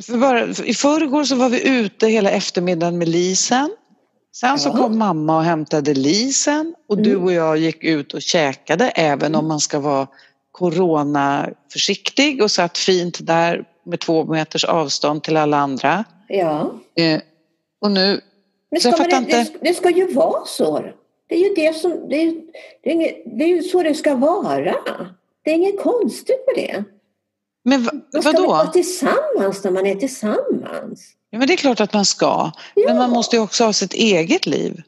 för bara, I förrgår så var vi ute hela eftermiddagen med Lisen. Sen så kom mamma och hämtade Lisen och du Mm. och jag gick ut och käkade även om man ska vara coronaförsiktig och satt fint där med två meters avstånd till alla andra. Ja. Eh, och nu, Men ska man, det, det ska ju vara så. Det är ju det som, det är, det är, inget, det är ju så det ska vara. Det är inget konstigt med det. men va, Man ska vadå? vara tillsammans när man är tillsammans. Ja, men det är klart att man ska. Ja. Men man måste ju också ha sitt eget liv.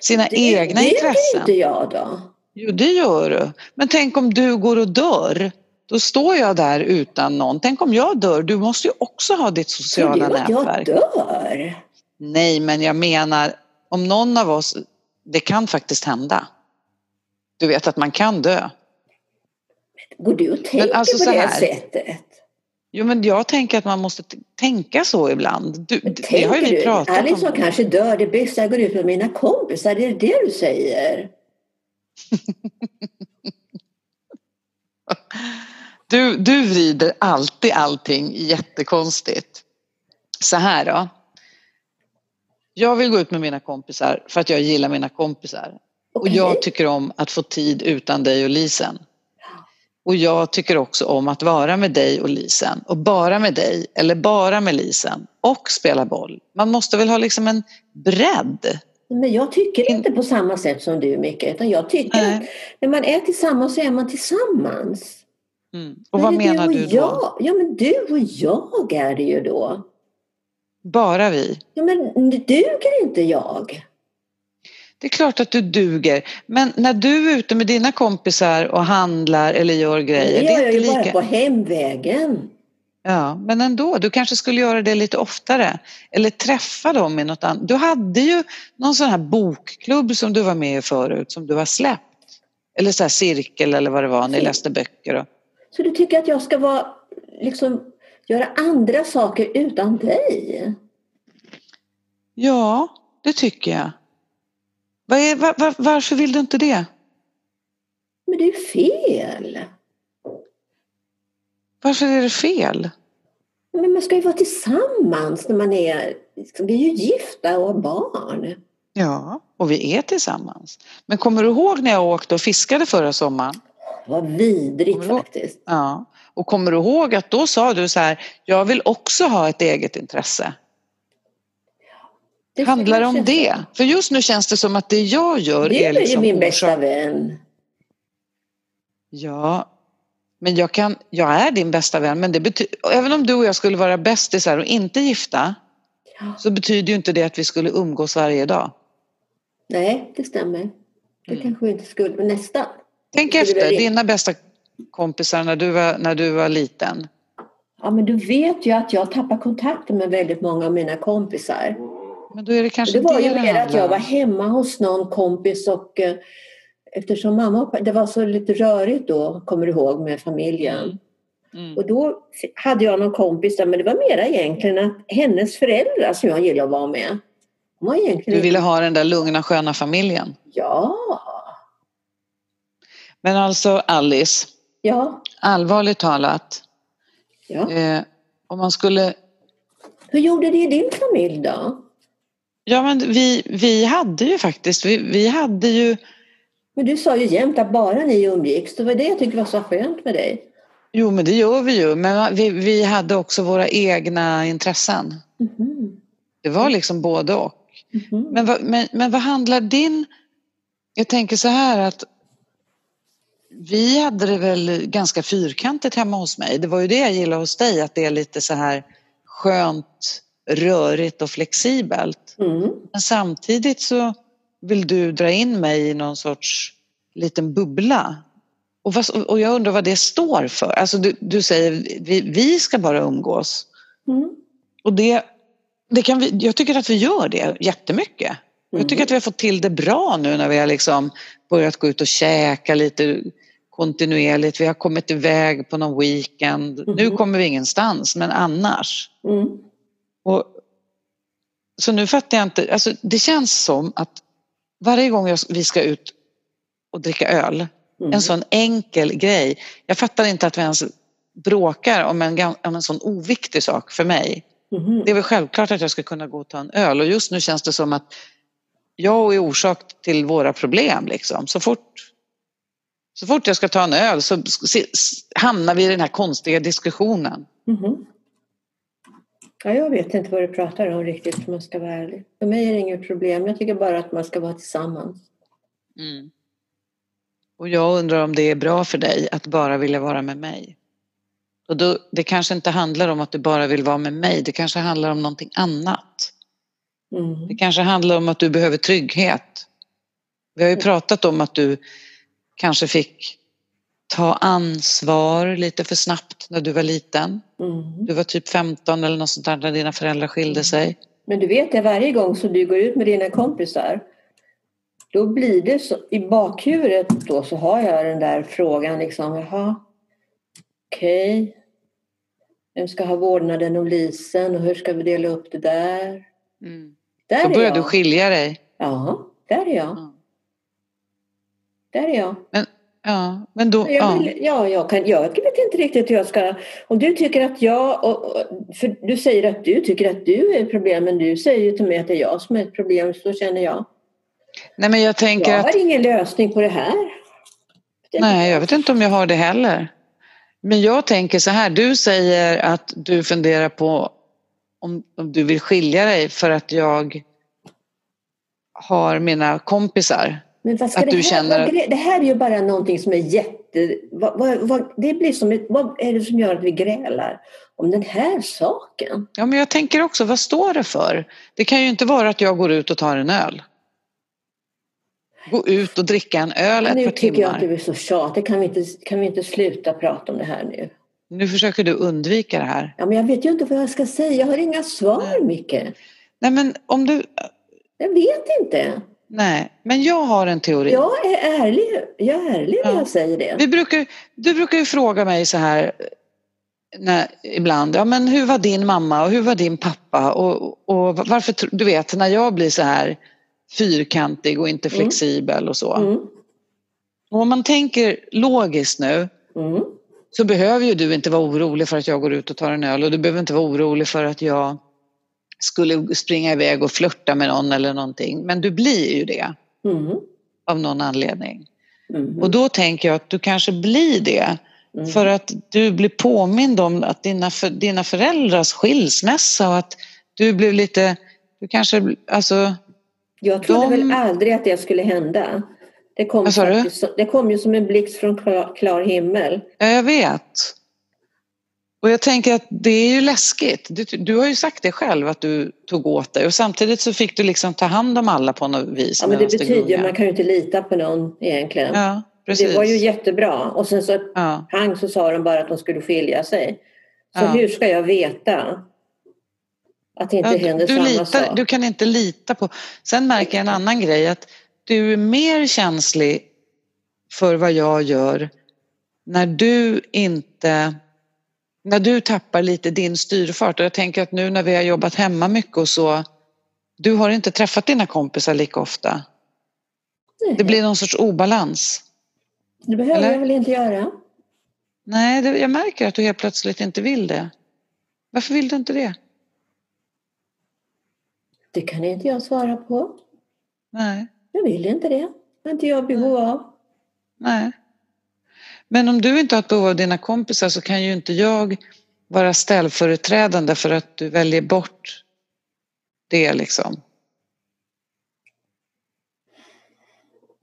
Sina det, egna det intressen. Det inte jag då. Jo, det gör du. Men tänk om du går och dör. Då står jag där utan någon. Tänk om jag dör. Du måste ju också ha ditt Tror sociala du att jag nätverk. dör? Nej, men jag menar om någon av oss, det kan faktiskt hända. Du vet att man kan dö. Går du och tänker alltså på så det här. sättet? Jo, men jag tänker att man måste tänka så ibland. Du, det har ju vi Tänker du? pratat Alice om. kanske dör. Det bästa jag går ut med mina kompisar. Det är det du säger. Du, du vrider alltid allting jättekonstigt. Så här då. Jag vill gå ut med mina kompisar för att jag gillar mina kompisar. Och Okej. jag tycker om att få tid utan dig och Lisen. Och jag tycker också om att vara med dig och Lisen. Och bara med dig eller bara med Lisen. Och spela boll. Man måste väl ha liksom en bredd. Men jag tycker inte på samma sätt som du Micke. Utan jag tycker Nej. att när man är tillsammans så är man tillsammans. Mm. Och Men vad menar och du då? jag. Ja men du och jag är det ju då. Bara vi. Ja, men duger inte jag? Det är klart att du duger. Men när du är ute med dina kompisar och handlar eller gör grejer. Det gör jag ju bara på hemvägen. Ja, men ändå, du kanske skulle göra det lite oftare. Eller träffa dem i något annat. Du hade ju någon sån här bokklubb som du var med i förut som du har släppt. Eller så här cirkel eller vad det var, ni läste böcker. Och... Så du tycker att jag ska vara, liksom, göra andra saker utan dig? Ja, det tycker jag. Var är, var, var, varför vill du inte det? Men det är fel. Varför är det fel? Men man ska ju vara tillsammans när man är... Liksom, vi är ju gifta och har barn. Ja, och vi är tillsammans. Men kommer du ihåg när jag åkte och fiskade förra sommaren? Vad vidrigt faktiskt. Ja. Och kommer du ihåg att då sa du så här, jag vill också ha ett eget intresse. Det Handlar det om det? För just nu känns det som att det jag gör det är liksom... Det är min bästa vän. Ja, men jag, kan, jag är din bästa vän men det betyder, även om du och jag skulle vara bästisar och inte gifta ja. så betyder ju inte det att vi skulle umgås varje dag. Nej, det stämmer. Det mm. kanske vi inte skulle, men nästan. Tänk efter, dina bästa kompisar när du, var, när du var liten. Ja, men du vet ju att jag tappar kontakten med väldigt många av mina kompisar. Men då är det kanske det var ju mer att jag var hemma hos någon kompis och eh, eftersom mamma och det var så lite rörigt då, kommer du ihåg, med familjen. Mm. Mm. Och då hade jag någon kompis där, men det var mera egentligen att hennes föräldrar som jag gillade att vara med. Var egentligen... Du ville ha den där lugna sköna familjen? Ja. Men alltså Alice, ja. allvarligt talat, ja. eh, om man skulle... Hur gjorde det i din familj då? Ja men vi, vi hade ju faktiskt, vi, vi hade ju men du sa ju jämt att bara ni umgicks. Det var det jag tyckte var så skönt med dig. Jo, men det gör vi ju. Men vi, vi hade också våra egna intressen. Mm. Det var liksom både och. Mm. Men, vad, men, men vad handlar din... Jag tänker så här att vi hade det väl ganska fyrkantigt hemma hos mig. Det var ju det jag gillade hos dig, att det är lite så här skönt, rörigt och flexibelt. Mm. Men samtidigt så vill du dra in mig i någon sorts liten bubbla. Och, vad, och jag undrar vad det står för. Alltså du, du säger vi, vi ska bara umgås. Mm. Och det, det kan vi, jag tycker att vi gör det jättemycket. Mm. Jag tycker att vi har fått till det bra nu när vi har liksom börjat gå ut och käka lite kontinuerligt. Vi har kommit iväg på någon weekend. Mm. Nu kommer vi ingenstans, men annars. Mm. Och, så nu fattar jag inte, alltså det känns som att varje gång vi ska ut och dricka öl, mm. en sån enkel grej. Jag fattar inte att vi ens bråkar om en, om en sån oviktig sak för mig. Mm. Det är väl självklart att jag ska kunna gå och ta en öl och just nu känns det som att jag är orsak till våra problem. Liksom. Så, fort, så fort jag ska ta en öl så hamnar vi i den här konstiga diskussionen. Mm. Ja, jag vet inte vad du pratar om riktigt om man ska vara ärlig. För mig är det inget problem. Jag tycker bara att man ska vara tillsammans. Mm. Och jag undrar om det är bra för dig att bara vilja vara med mig. Och då, det kanske inte handlar om att du bara vill vara med mig. Det kanske handlar om någonting annat. Mm. Det kanske handlar om att du behöver trygghet. Vi har ju pratat om att du kanske fick ta ansvar lite för snabbt när du var liten. Mm. Du var typ 15 eller något sånt där när dina föräldrar skilde sig. Men du vet det, varje gång som du går ut med dina kompisar då blir det så, i bakhuvudet då så har jag den där frågan liksom, jaha, okej, okay. vem ska ha vårdnaden om Lisen och hur ska vi dela upp det där? Mm. där då börjar du skilja dig. Ja, där är jag. Mm. Där är jag. Men, Ja, men då... Jag, vill, ja. jag, kan, jag vet inte riktigt hur jag ska... Om du tycker att jag... Och, för du säger att du tycker att du är ett problem men du säger ju till mig att det är jag som är ett problem, så känner jag. Nej, men jag tänker jag har att... ingen lösning på det här. Det Nej, jag vet inte om jag har det heller. Men jag tänker så här, du säger att du funderar på om, om du vill skilja dig för att jag har mina kompisar Men vad ska Att det, du här, känner vad det här är ju bara någonting som är jätte... Vad, vad, vad, det blir som ett, vad är det som gör att vi grälar om den här saken? Ja, men jag tänker också, vad står det för? Det kan ju inte vara att jag går ut och tar en öl. Gå ut och dricka en öl ett nu par tycker jag att timmar. du är så tjatig. Kan vi, inte, kan vi inte sluta prata om det här nu? Nu försöker du undvika det här. Ja, men jag vet ju inte vad jag ska säga. Jag har inga svar, Nej. Micke. Nej, men om du... Jag vet inte. Nej, men jag har en teori. Jag är ärlig, jag är ärlig när Ja. jag säger det. Vi brukar, du brukar ju fråga mig så här när, ibland, ja men hur var din mamma och hur var din pappa och, och varför, du vet när jag blir så här fyrkantig och inte Mm. flexibel och så. Mm, Och om man tänker logiskt nu mm, så behöver ju du inte vara orolig för att jag går ut och tar en öl och du behöver inte vara orolig för att jag skulle springa iväg och flörta med någon eller någonting. Men du blir ju det mm, av någon anledning. mm, Och då tänker jag att du kanske blir det mm. för att du blir påmind om att dina, för, dina föräldrars skilsmässa och att du blev lite, du kanske, alltså, Jag trodde de- väl aldrig att det skulle hända. Det kom, faktiskt, det kom ju som en blixt från klar, klar himmel. ja, jag vet. Och jag tänker att det är ju läskigt. Du, du har ju sagt det själv att du tog åt dig och samtidigt så fick du liksom ta hand om alla på något vis. Ja, men det betyder ju man kan ju inte lita på någon egentligen. Ja, precis. det var ju jättebra. Och sen så ja. pang så sa de bara att de skulle skilja sig. Så Ja. hur ska jag veta att det inte Ja, händer du, samma litar, sak? du kan inte lita på... Sen märker jag en annan grej att du är mer känslig för vad jag gör när du inte... När du tappar lite din styrfart och jag tänker att nu när vi har jobbat hemma mycket och så du har inte träffat dina kompisar lika ofta. Nej, Det blir någon sorts obalans. det behöver eller? jag väl inte göra? Nej, det, jag märker att du helt plötsligt inte vill det. Varför vill du inte det? Det kan inte jag svara på. Nej. Jag vill inte det. Det har inte jag behov av. Nej. Men om du inte har ett behov av dina kompisar så kan ju inte jag vara ställföreträdande för att du väljer bort det liksom.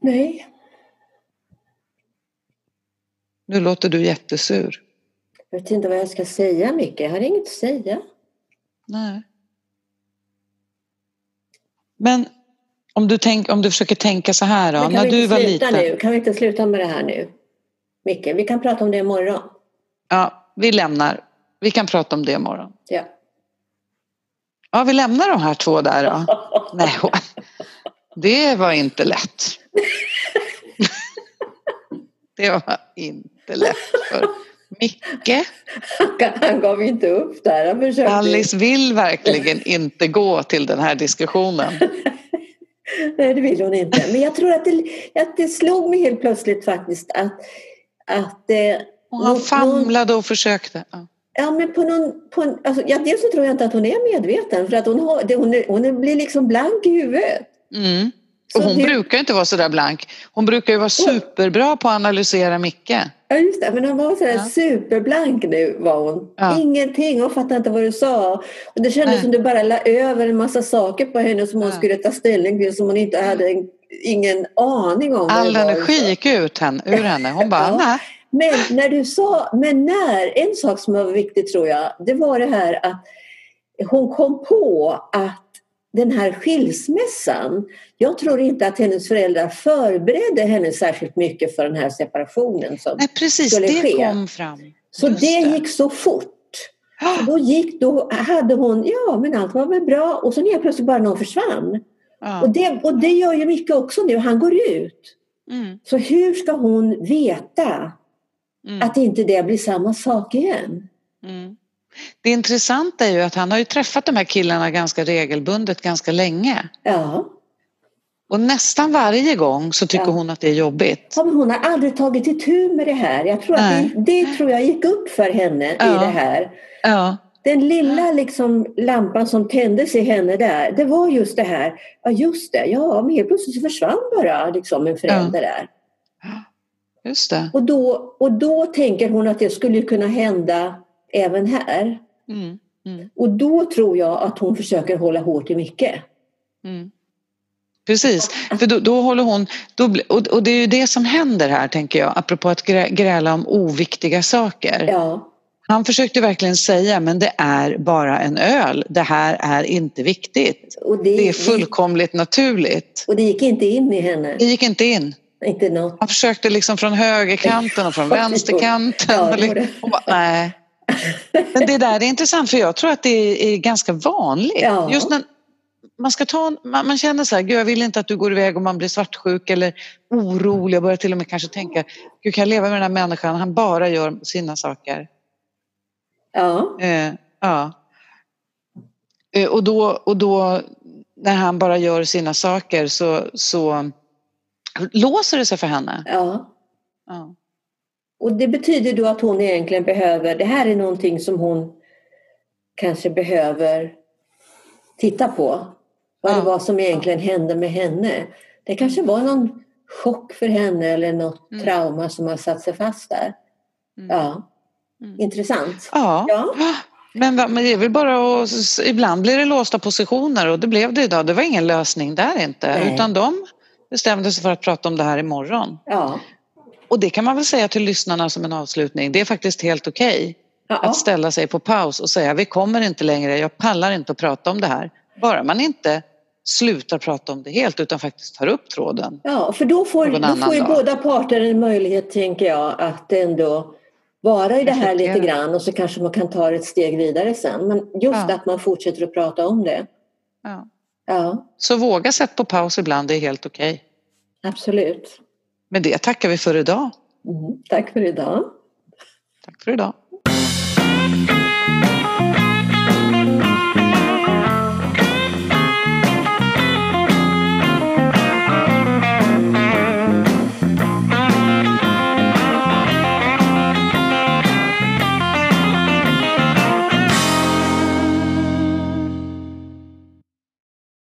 Nej, Nu låter du jättesur. jag vet inte vad jag ska säga Micke. Jag har inget att säga. Nej. Men om du, tänk, om du försöker tänka så här då, Men kan när vi du inte var sluta liten. nu? Kan vi inte sluta med det här nu? Micke, vi kan prata om det imorgon. Ja, vi lämnar. Vi kan prata om det imorgon. Ja. Ja, vi lämnar de här två där då. Nej, det var inte lätt. Det var inte lätt för Micke. Han gav inte upp där. Han försökte. Alice vill verkligen inte gå till den här diskussionen. Nej, det vill hon inte. Men jag tror att det, att det slog mig helt plötsligt faktiskt att, att eh, Och han famlade och försökte. Ja. Ja, men på någon, på en, alltså, ja, dels så tror jag inte att hon är medveten för att hon, har, det, hon, är, hon blir liksom blank i huvudet. Mm. Och hon det- brukar inte vara så där blank. Hon brukar ju vara superbra på att analysera Micke. Ja, just det. Men hon var så här Ja. superblank nu var hon. Ja. Ingenting. Hon fattade inte vad du sa. Och det kändes Nej. som du bara la över en massa saker på henne som hon Ja. skulle ta ställning till som hon inte hade en, ingen aning om. All det energi gick ut henne, ur henne. Hon bara, Ja. nej. Men när du sa, men när, en sak som var viktig tror jag, det var det här att hon kom på att den här skilsmässan, jag tror inte att hennes föräldrar förberedde henne särskilt mycket för den här separationen. Som, Nej, precis. skulle Det ske. kom fram. så Just det gick så fort. Ja. Då, gick, då hade hon, ja men allt var väl bra och sen helt plötsligt bara någon försvann. Ja. Och, det, och det gör ju mycket också nu, han går ut. Mm. Så hur ska hon veta Mm. att inte det blir samma sak igen? Mm. Det intressanta är ju att han har ju träffat de här killarna ganska regelbundet ganska länge. Ja. Och nästan varje gång så tycker Ja. hon att det är jobbigt. Ja, men hon har aldrig tagit itu med det här. Jag tror att det, det tror jag gick upp för henne i Ja. det här. Ja, Den lilla liksom lampan som tändes i henne där, det var just det här. Ja, just det. Ja, men helt plötsligt försvann bara liksom en förälder där. just det. Och då, och då tänker hon att det skulle kunna hända även här. Mm. Mm. Och då tror jag att hon försöker hålla hårt i Micke. Mm. Precis, för då, då håller hon... Då, och, och det är ju det som händer här, tänker jag, apropå att grä, gräla om oviktiga saker. Ja. Han försökte verkligen säga, men det är bara en öl. Det här är inte viktigt. Och Det är fullkomligt naturligt. Och det gick inte in i henne? Det gick inte in. Inte något. Han försökte liksom från högerkanten och från vänsterkanten. Ja, det liksom- gjorde. och bara, nej. Men det där är intressant för jag tror att det är ganska vanligt. Ja. Just när man, ska ta, en- man, man känner så här, gud jag vill inte att du går iväg och man blir svartsjuk eller orolig. Jag börjar till och med kanske tänka, gud kan jag leva med den här människan, han bara gör sina saker. Ja. Eh, ja. Eh, och, då, och då när han bara gör sina saker så, så låser det sig för henne. ja. Ja. Och det betyder då att hon egentligen behöver, det här är någonting som hon kanske behöver titta på. Vad Ja. det var som egentligen hände med henne. Det kanske var någon chock för henne eller något Mm. trauma som har satt sig fast där. Mm. Ja, Mm. intressant. Ja. Ja. Men, men det är väl bara att, ibland blir det låsta positioner och det blev det idag. Det var ingen lösning där inte. Nej. Utan de bestämde sig för att prata om det här imorgon. Ja. Och det kan man väl säga till lyssnarna som en avslutning. Det är faktiskt helt okej Ja. att ställa sig på paus och säga vi kommer inte längre, jag pallar inte att prata om det här. Bara man inte slutar prata om det helt utan faktiskt tar upp tråden. ja, för då får, då får ju dag. båda parter en möjlighet, tänker jag, att ändå vara i det här lite grann och så kanske man kan ta det ett steg vidare sen. Men just Ja. att man fortsätter att prata om det. Ja. Ja, Så våga sätta på paus ibland, det är helt okej. absolut. Men det tackar vi för idag. Mm. Tack för idag. Tack för idag.